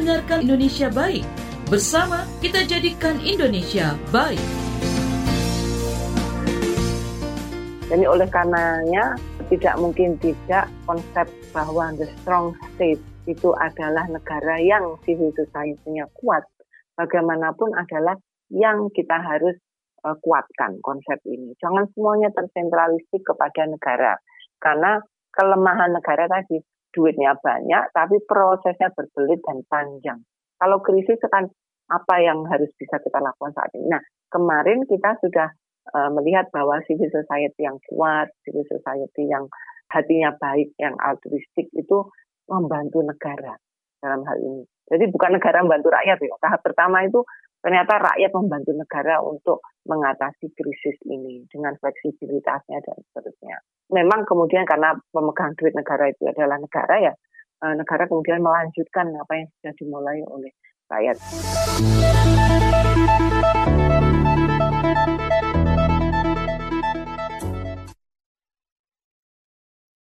mendengarkan Indonesia Baik. Bersama kita jadikan Indonesia baik. Jadi oleh karenanya tidak mungkin tidak konsep bahwa the strong state itu adalah negara yang civil society-nya kuat. Bagaimanapun adalah yang kita harus uh, kuatkan konsep ini. Jangan semuanya tersentralistik kepada negara. Karena kelemahan negara tadi, duitnya banyak, tapi prosesnya berbelit dan panjang. Kalau krisis kan apa yang harus bisa kita lakukan saat ini. Nah, kemarin kita sudah uh, melihat bahwa civil society yang kuat, civil society yang hatinya baik, yang altruistik itu membantu negara dalam hal ini. Jadi bukan negara membantu rakyat ya. Tahap pertama itu ternyata rakyat membantu negara untuk mengatasi krisis ini dengan fleksibilitasnya dan seterusnya. Memang kemudian karena pemegang duit negara itu adalah negara ya, eh, negara kemudian melanjutkan apa yang sudah dimulai oleh rakyat.